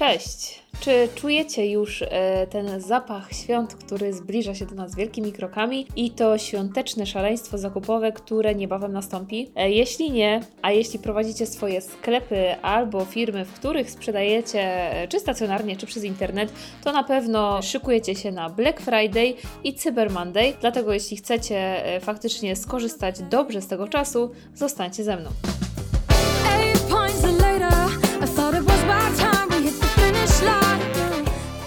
Cześć! Czy czujecie już e, ten zapach świąt, który zbliża się do nas wielkimi krokami i to świąteczne szaleństwo zakupowe, które niebawem nastąpi? E, jeśli nie, a jeśli prowadzicie swoje sklepy albo firmy, w których sprzedajecie e, czy stacjonarnie, czy przez internet, to na pewno szykujecie się na Black Friday i Cyber Monday. Dlatego jeśli chcecie e, faktycznie skorzystać dobrze z tego czasu, zostańcie ze mną.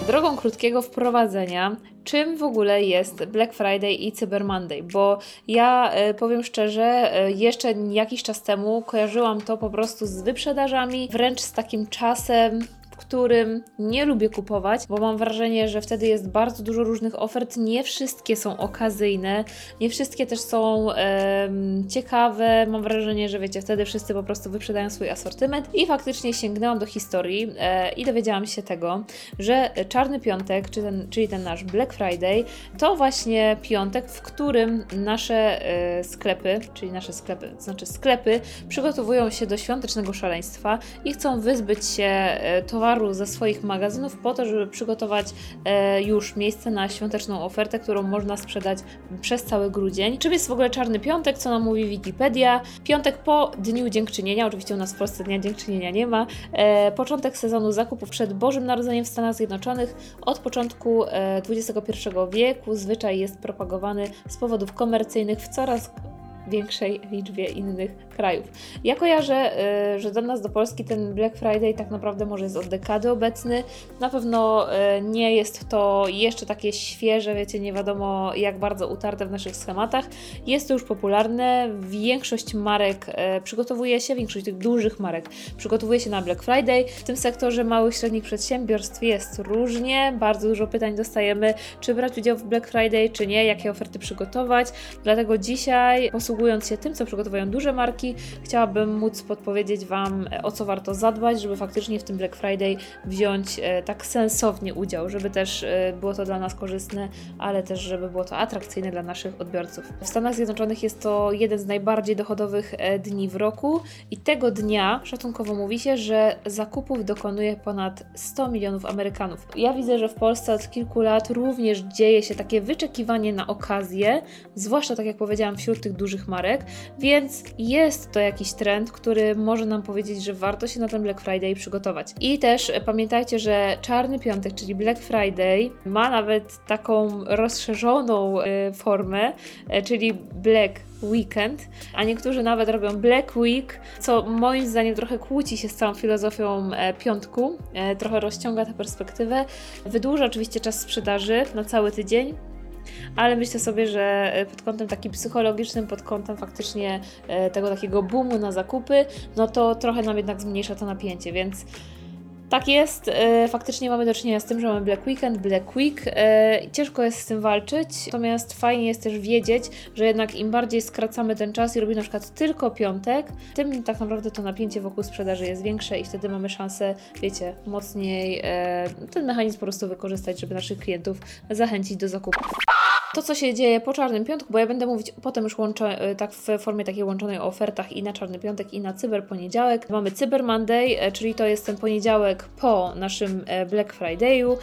Drogą krótkiego wprowadzenia, czym w ogóle jest Black Friday i Cyber Monday, bo ja e, powiem szczerze, e, jeszcze jakiś czas temu kojarzyłam to po prostu z wyprzedażami, wręcz z takim czasem. W którym nie lubię kupować, bo mam wrażenie, że wtedy jest bardzo dużo różnych ofert. Nie wszystkie są okazyjne, nie wszystkie też są em, ciekawe. Mam wrażenie, że wiecie, wtedy wszyscy po prostu wyprzedają swój asortyment. I faktycznie sięgnęłam do historii e, i dowiedziałam się tego, że Czarny Piątek, czy ten, czyli ten nasz Black Friday, to właśnie piątek, w którym nasze e, sklepy, czyli nasze sklepy, to znaczy sklepy, przygotowują się do świątecznego szaleństwa i chcą wyzbyć się e, towaru ze swoich magazynów po to, żeby przygotować e, już miejsce na świąteczną ofertę, którą można sprzedać przez cały grudzień. Czym jest w ogóle Czarny Piątek, co nam mówi Wikipedia? Piątek po Dniu Dziękczynienia, oczywiście u nas w Polsce Dnia Dziękczynienia nie ma, e, początek sezonu zakupów przed Bożym Narodzeniem w Stanach Zjednoczonych. Od początku e, XXI wieku zwyczaj jest propagowany z powodów komercyjnych w coraz większej liczbie innych krajów. Ja kojarzę, y, że do nas, do Polski, ten Black Friday tak naprawdę może jest od dekady obecny. Na pewno y, nie jest to jeszcze takie świeże, wiecie, nie wiadomo jak bardzo utarte w naszych schematach. Jest to już popularne. Większość marek y, przygotowuje się, większość tych dużych marek przygotowuje się na Black Friday. W tym sektorze małych, średnich przedsiębiorstw jest różnie. Bardzo dużo pytań dostajemy, czy brać udział w Black Friday, czy nie, jakie oferty przygotować. Dlatego dzisiaj, posługując się tym, co przygotowują duże marki, chciałabym móc podpowiedzieć Wam, e, o co warto zadbać, żeby faktycznie w tym Black Friday wziąć e, tak sensownie udział, żeby też e, było to dla nas korzystne, ale też żeby było to atrakcyjne dla naszych odbiorców. W Stanach Zjednoczonych jest to jeden z najbardziej dochodowych dni w roku i tego dnia szacunkowo mówi się, że zakupów dokonuje ponad 100 milionów Amerykanów. Ja widzę, że w Polsce od kilku lat również dzieje się takie wyczekiwanie na okazję, zwłaszcza tak jak powiedziałam, wśród tych dużych marek, więc jest to jakiś trend, który może nam powiedzieć, że warto się na ten Black Friday przygotować. I też pamiętajcie, że Czarny Piątek, czyli Black Friday, ma nawet taką rozszerzoną e, formę, e, czyli Black Weekend, a niektórzy nawet robią Black Week, co moim zdaniem trochę kłóci się z całą filozofią e, piątku, trochę rozciąga tę perspektywę, wydłuża oczywiście czas sprzedaży na cały tydzień, ale myślę sobie, że e, pod kątem takim psychologicznym, pod kątem faktycznie e, tego takiego boomu na zakupy, no to trochę nam jednak zmniejsza to napięcie, więc tak jest, e, faktycznie mamy do czynienia z tym, że mamy Black Weekend, Black Week. Ciężko jest z tym walczyć, natomiast fajnie jest też wiedzieć, że jednak im bardziej skracamy ten czas i robimy na przykład tylko piątek, tym tak naprawdę to napięcie wokół sprzedaży jest większe i wtedy mamy szansę, wiecie, mocniej ten mechanizm po prostu wykorzystać, żeby naszych klientów zachęcić do zakupu to, co się dzieje po Czarnym Piątku, bo ja będę mówić potem już łączę, y, tak w formie takiej łączonej o ofertach i na Czarny Piątek, i na Cyber Poniedziałek. Mamy Cyber Monday, e, czyli to jest ten poniedziałek po naszym e, Black Friday'u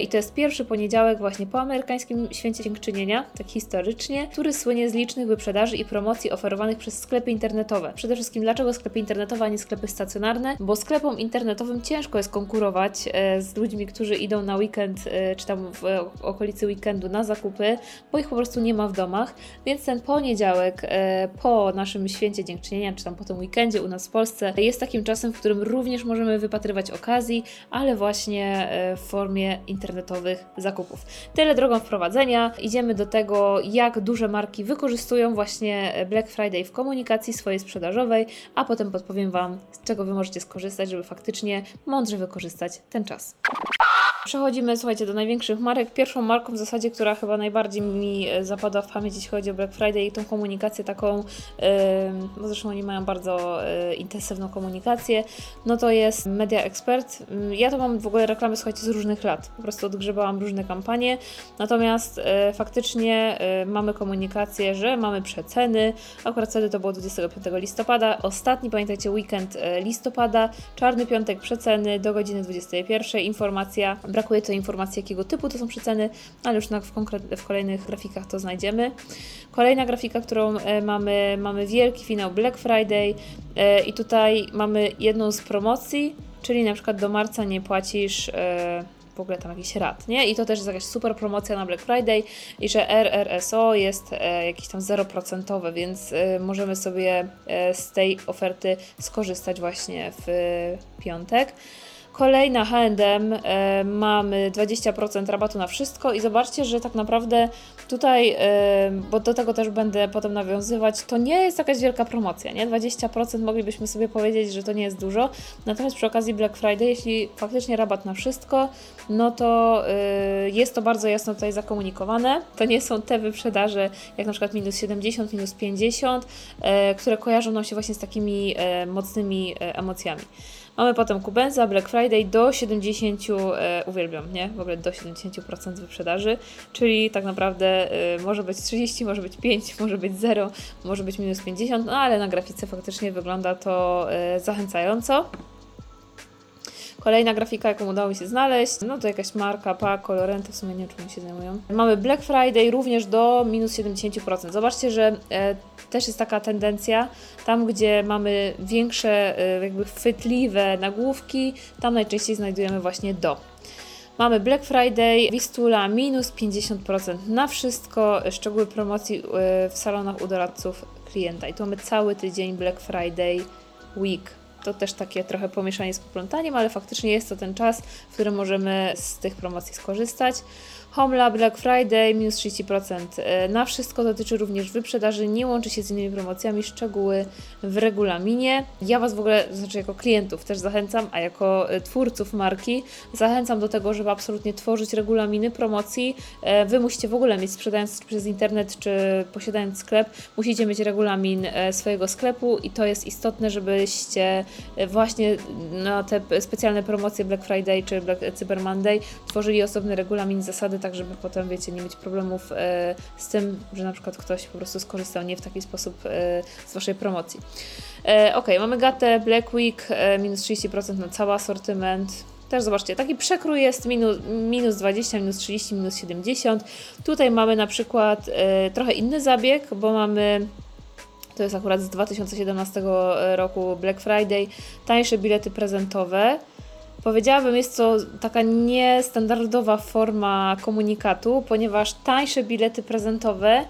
i to jest pierwszy poniedziałek właśnie po amerykańskim Święcie Dziękczynienia, tak historycznie, który słynie z licznych wyprzedaży i promocji oferowanych przez sklepy internetowe. Przede wszystkim dlaczego sklepy internetowe, a nie sklepy stacjonarne? Bo sklepom internetowym ciężko jest konkurować z ludźmi, którzy idą na weekend, czy tam w okolicy weekendu na zakupy, bo ich po prostu nie ma w domach, więc ten poniedziałek e, po naszym święcie dziękczynienia, czy tam po tym weekendzie u nas w Polsce jest takim czasem, w którym również możemy wypatrywać okazji, ale właśnie e, w formie internetowych zakupów. Tyle drogą wprowadzenia. Idziemy do tego, jak duże marki wykorzystują właśnie Black Friday w komunikacji swojej sprzedażowej, a potem podpowiem Wam, z czego Wy możecie skorzystać, żeby faktycznie mądrze wykorzystać ten czas. Przechodzimy, słuchajcie, do największych marek. Pierwszą marką w zasadzie, która chyba najbardziej mi e, zapadła w pamięć, jeśli chodzi o Black Friday i tą komunikację taką, bo zresztą oni mają bardzo e, intensywną komunikację, no to jest Media Expert. Mm, ja to mam w ogóle reklamy, słuchajcie, z różnych lat. Po prostu odgrzebałam różne kampanie, natomiast e, faktycznie mamy komunikację, że mamy przeceny. Akurat wtedy to było 25 listopada. Ostatni, pamiętajcie, weekend listopada, czarny piątek przeceny do godziny 21. Informacja Brakuje to informacji, jakiego typu to są przeceny, ale już w, w kolejnych grafikach to znajdziemy. Kolejna grafika, którą e, mamy, mamy wielki finał Black Friday e, i tutaj mamy jedną z promocji, czyli na przykład do marca nie płacisz e, w ogóle tam jakiś rat, nie? I to też jest jakaś super promocja na Black Friday i że RRSO jest jakieś tam 0%, więc możemy sobie z tej oferty skorzystać właśnie w piątek. Kolejna H&M e, mamy 20% rabatu na wszystko i zobaczcie, że tak naprawdę tutaj, e, bo do tego też będę potem nawiązywać, to nie jest jakaś wielka promocja, nie? 20% moglibyśmy sobie powiedzieć, że to nie jest dużo, natomiast przy okazji Black Friday, jeśli faktycznie rabat na wszystko, no to e, jest to bardzo jasno tutaj zakomunikowane. To nie są te wyprzedaże, jak na przykład minus 70, minus 50, e, które kojarzą nam się właśnie z takimi e, mocnymi e, emocjami. Mamy potem Kubenza, Black Friday do 70, e, uwielbiam, nie? W ogóle do 70% wyprzedaży, czyli tak naprawdę e, może być 30, może być 5, może być 0, może być minus 50, no ale na grafice faktycznie wygląda to e, zachęcająco. Kolejna grafika, jaką udało mi się znaleźć, no to jakaś marka, pa, Colorento, w sumie nie wiem, czym się zajmują. Mamy Black Friday również do minus 70%. Zobaczcie, że e, też jest taka tendencja, tam gdzie mamy większe, e, jakby chwytliwe nagłówki, tam najczęściej znajdujemy właśnie do. Mamy Black Friday, Wistula minus 50% na wszystko, szczegóły promocji e, w salonach u doradców klienta. I tu mamy cały tydzień Black Friday Week to też takie trochę pomieszanie z poplątaniem, ale faktycznie jest to ten czas, w którym możemy z tych promocji skorzystać. Homla Black Friday minus 30%. E, na wszystko dotyczy również wyprzedaży, nie łączy się z innymi promocjami, szczegóły w regulaminie. Ja Was w ogóle, znaczy jako klientów też zachęcam, a jako e, twórców marki zachęcam do tego, żeby absolutnie tworzyć regulaminy promocji. E, wy musicie w ogóle mieć, sprzedając przez internet czy posiadając sklep, musicie mieć regulamin swojego sklepu i to jest istotne, żebyście właśnie na te specjalne promocje Black Friday czy Black Cyber Monday tworzyli osobny regulamin zasady tak żeby potem, wiecie, nie mieć problemów e, z tym, że na przykład ktoś po prostu skorzystał nie w taki sposób e, z Waszej promocji. E, ok, mamy gatę Black Week, minus 30% na cały asortyment. Też zobaczcie, taki przekrój jest minus, minus 20, minus 30, minus 70. Tutaj mamy na przykład trochę inny zabieg, bo mamy to jest akurat z 2017 roku Black Friday, tańsze bilety prezentowe. Powiedziałabym, jest to taka niestandardowa forma komunikatu, ponieważ tańsze bilety prezentowe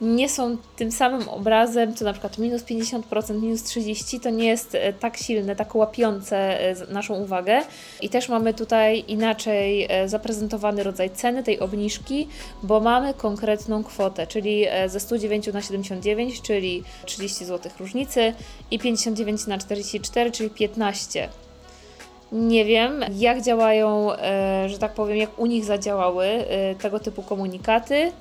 nie są tym samym obrazem, co na przykład minus 50%, minus 30%, to nie jest e, tak silne, tak łapiące e, naszą uwagę. I też mamy tutaj inaczej e, zaprezentowany rodzaj ceny tej obniżki, bo mamy konkretną kwotę, czyli ze 109 na 79, czyli 30 zł różnicy i 59 na 44, czyli 15 nie wiem, jak działają, e, że tak powiem, jak u nich zadziałały e, tego typu komunikaty.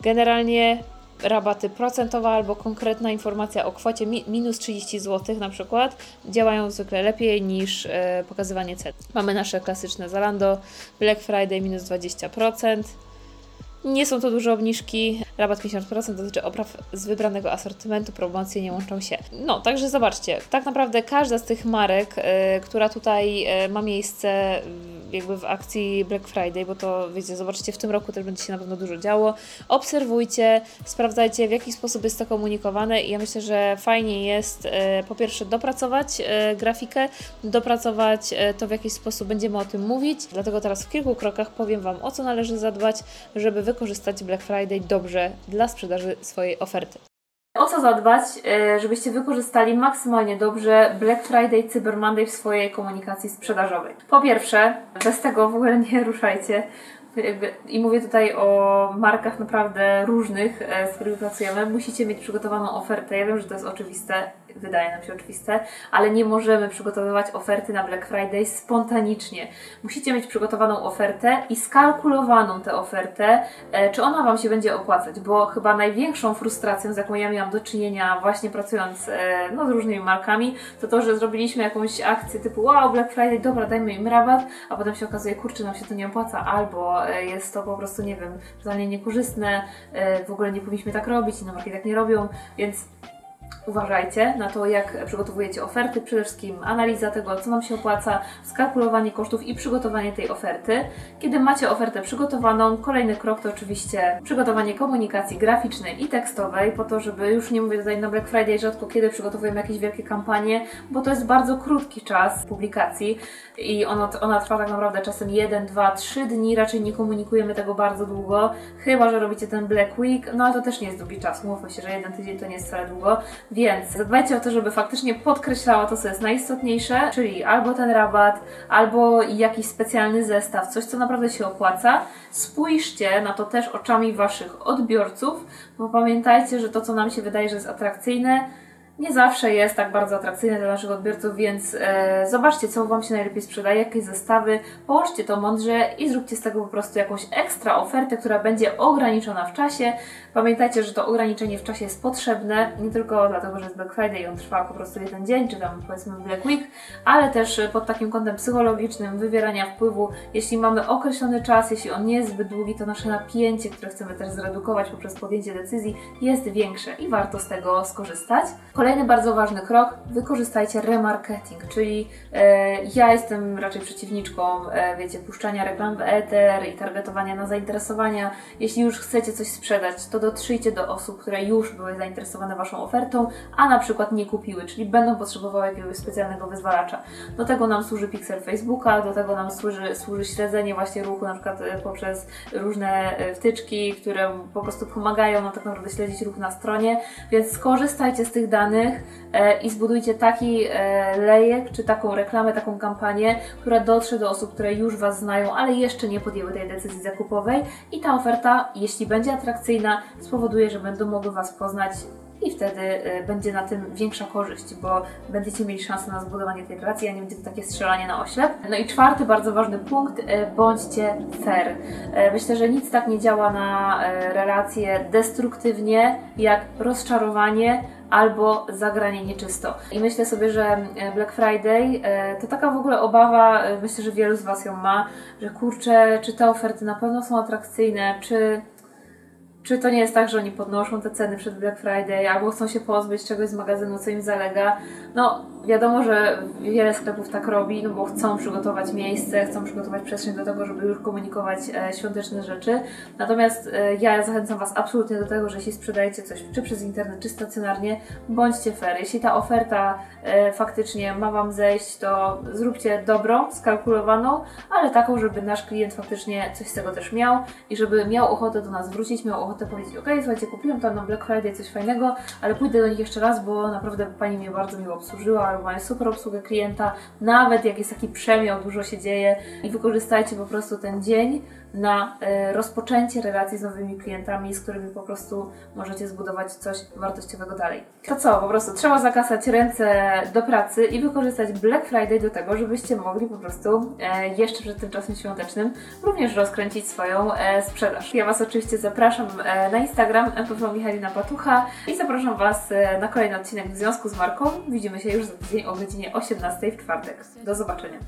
Generalnie rabaty procentowe albo konkretna informacja o kwocie minus 30 zł na przykład działają zwykle lepiej niż e, pokazywanie cen. Mamy nasze klasyczne Zalando Black Friday minus 20%. Nie są to duże obniżki. Rabat 50% dotyczy opraw z wybranego asortymentu, promocje nie łączą się. No, także zobaczcie, tak naprawdę każda z tych marek, y, która tutaj y, ma miejsce jakby w akcji Black Friday, bo to wiecie, zobaczcie, w tym roku też będzie się na pewno dużo działo. Obserwujcie, sprawdzajcie w jaki sposób jest to komunikowane i ja myślę, że fajnie jest e, po pierwsze dopracować e, grafikę, dopracować e, to w jakiś sposób będziemy o tym mówić. Dlatego teraz w kilku krokach powiem Wam o co należy zadbać, żeby wykorzystać Black Friday dobrze dla sprzedaży swojej oferty. O co zadbać, żebyście wykorzystali maksymalnie dobrze Black Friday, Cyber Monday w swojej komunikacji sprzedażowej? Po pierwsze, bez tego w ogóle nie ruszajcie. I mówię tutaj o markach naprawdę różnych, e, z którymi pracujemy. Musicie mieć przygotowaną ofertę. Ja wiem, że to jest oczywiste. Wydaje nam się oczywiste, ale nie możemy przygotowywać oferty na Black Friday spontanicznie. Musicie mieć przygotowaną ofertę i skalkulowaną tę ofertę, e, czy ona Wam się będzie opłacać, bo chyba największą frustracją, z jaką ja miałam do czynienia właśnie pracując e, no, z różnymi markami, to to, że zrobiliśmy jakąś akcję typu wow, Black Friday, dobra, dajmy im rabat, a potem się okazuje, kurczę, nam się to nie opłaca, albo e, jest to po prostu, nie wiem, totalnie niekorzystne, w ogóle nie powinniśmy tak robić, inne marki tak nie robią, więc uważajcie na to, jak przygotowujecie oferty. Przede wszystkim analiza tego, co nam się opłaca, skalkulowanie kosztów i przygotowanie tej oferty. Kiedy macie ofertę przygotowaną, kolejny krok to oczywiście przygotowanie komunikacji graficznej i tekstowej, po to, żeby już nie mówię tutaj na Black Friday rzadko kiedy przygotowujemy jakieś wielkie kampanie, bo to jest bardzo krótki czas publikacji i ona, ona trwa tak naprawdę czasem 1, 2, 3 dni, raczej nie komunikujemy tego bardzo długo, chyba że robicie ten Black Week, no ale to też nie jest długi czas, mówmy się, że jeden tydzień to nie jest wcale długo, więc zadbajcie o to, żeby faktycznie podkreślała to, co jest najistotniejsze, czyli albo ten rabat, albo jakiś specjalny zestaw, coś, co naprawdę się opłaca. Spójrzcie na to też oczami Waszych odbiorców, bo pamiętajcie, że to, co nam się wydaje, że jest atrakcyjne, nie zawsze jest tak bardzo atrakcyjne dla naszych odbiorców, więc e, zobaczcie, co Wam się najlepiej sprzedaje, jakie zestawy, połączcie to mądrze i zróbcie z tego po prostu jakąś ekstra ofertę, która będzie ograniczona w czasie. Pamiętajcie, że to ograniczenie w czasie jest potrzebne, nie tylko dlatego, że jest Black Friday i on trwa po prostu jeden dzień, czy tam powiedzmy Black Week, ale też pod takim kątem psychologicznym, wywierania wpływu. Jeśli mamy określony czas, jeśli on nie jest zbyt długi, to nasze napięcie, które chcemy też zredukować poprzez podjęcie decyzji, jest większe i warto z tego skorzystać. Kolejny bardzo ważny krok, wykorzystajcie remarketing, czyli e, ja jestem raczej przeciwniczką, e, wiecie, puszczania reklam w eter i targetowania na zainteresowania. Jeśli już chcecie coś sprzedać, to dotrzyjcie do osób, które już były zainteresowane Waszą ofertą, a na przykład nie kupiły, czyli będą potrzebowały jakiegoś specjalnego wyzwalacza. Do tego nam służy pixel Facebooka, do tego nam służy, służy śledzenie właśnie ruchu, na przykład e, poprzez różne e, wtyczki, które po prostu pomagają nam tak naprawdę śledzić ruch na stronie, więc skorzystajcie z tych danych, e, i zbudujcie taki e, lejek, czy taką reklamę, taką kampanię, która dotrze do osób, które już Was znają, ale jeszcze nie podjęły tej decyzji zakupowej. I ta oferta, jeśli będzie atrakcyjna, spowoduje, że będą mogły Was poznać i wtedy e, będzie na tym większa korzyść, bo będziecie mieli szansę na zbudowanie tej relacji, a nie będzie to takie strzelanie na oślep. No i czwarty bardzo ważny punkt, bądźcie fair. Myślę, że nic tak nie działa na relacje destruktywnie jak rozczarowanie, albo zagranie nieczysto. I myślę sobie, że e, Black Friday e, to taka w ogóle obawa, e, myślę, że wielu z Was ją ma, że kurczę, czy te oferty na pewno są atrakcyjne, czy czy to nie jest tak, że oni podnoszą te ceny przed Black Friday, albo chcą się pozbyć czegoś z magazynu, co im zalega? No, wiadomo, że wiele sklepów tak robi, no bo chcą przygotować miejsce, chcą przygotować przestrzeń do tego, żeby już komunikować e, świąteczne rzeczy. Natomiast e, ja zachęcam Was absolutnie do tego, że jeśli sprzedajecie coś czy przez internet, czy stacjonarnie, bądźcie fair. Jeśli ta oferta e, faktycznie ma Wam zejść, to zróbcie dobrą, skalkulowaną, ale taką, żeby nasz klient faktycznie coś z tego też miał i żeby miał ochotę do nas wrócić, miał ochotę powiedzieć, ok, słuchajcie, kupiłem tam na Black Friday coś fajnego, ale pójdę do nich jeszcze raz, bo naprawdę Pani mnie bardzo miło obsłużyła, mają super obsługę klienta, nawet jak jest taki przemiał, dużo się dzieje i wykorzystajcie po prostu ten dzień na e, rozpoczęcie relacji z nowymi klientami, z którymi po prostu możecie zbudować coś wartościowego dalej. To co, po prostu trzeba zakasać ręce do pracy i wykorzystać Black Friday do tego, żebyście mogli po prostu e, jeszcze przed tym czasem świątecznym również rozkręcić swoją e, sprzedaż. Ja Was oczywiście zapraszam na Instagram MPV Michalina Patucha i zapraszam Was na kolejny odcinek w związku z marką. Widzimy się już za tydzień o godzinie 18 w czwartek. Do zobaczenia.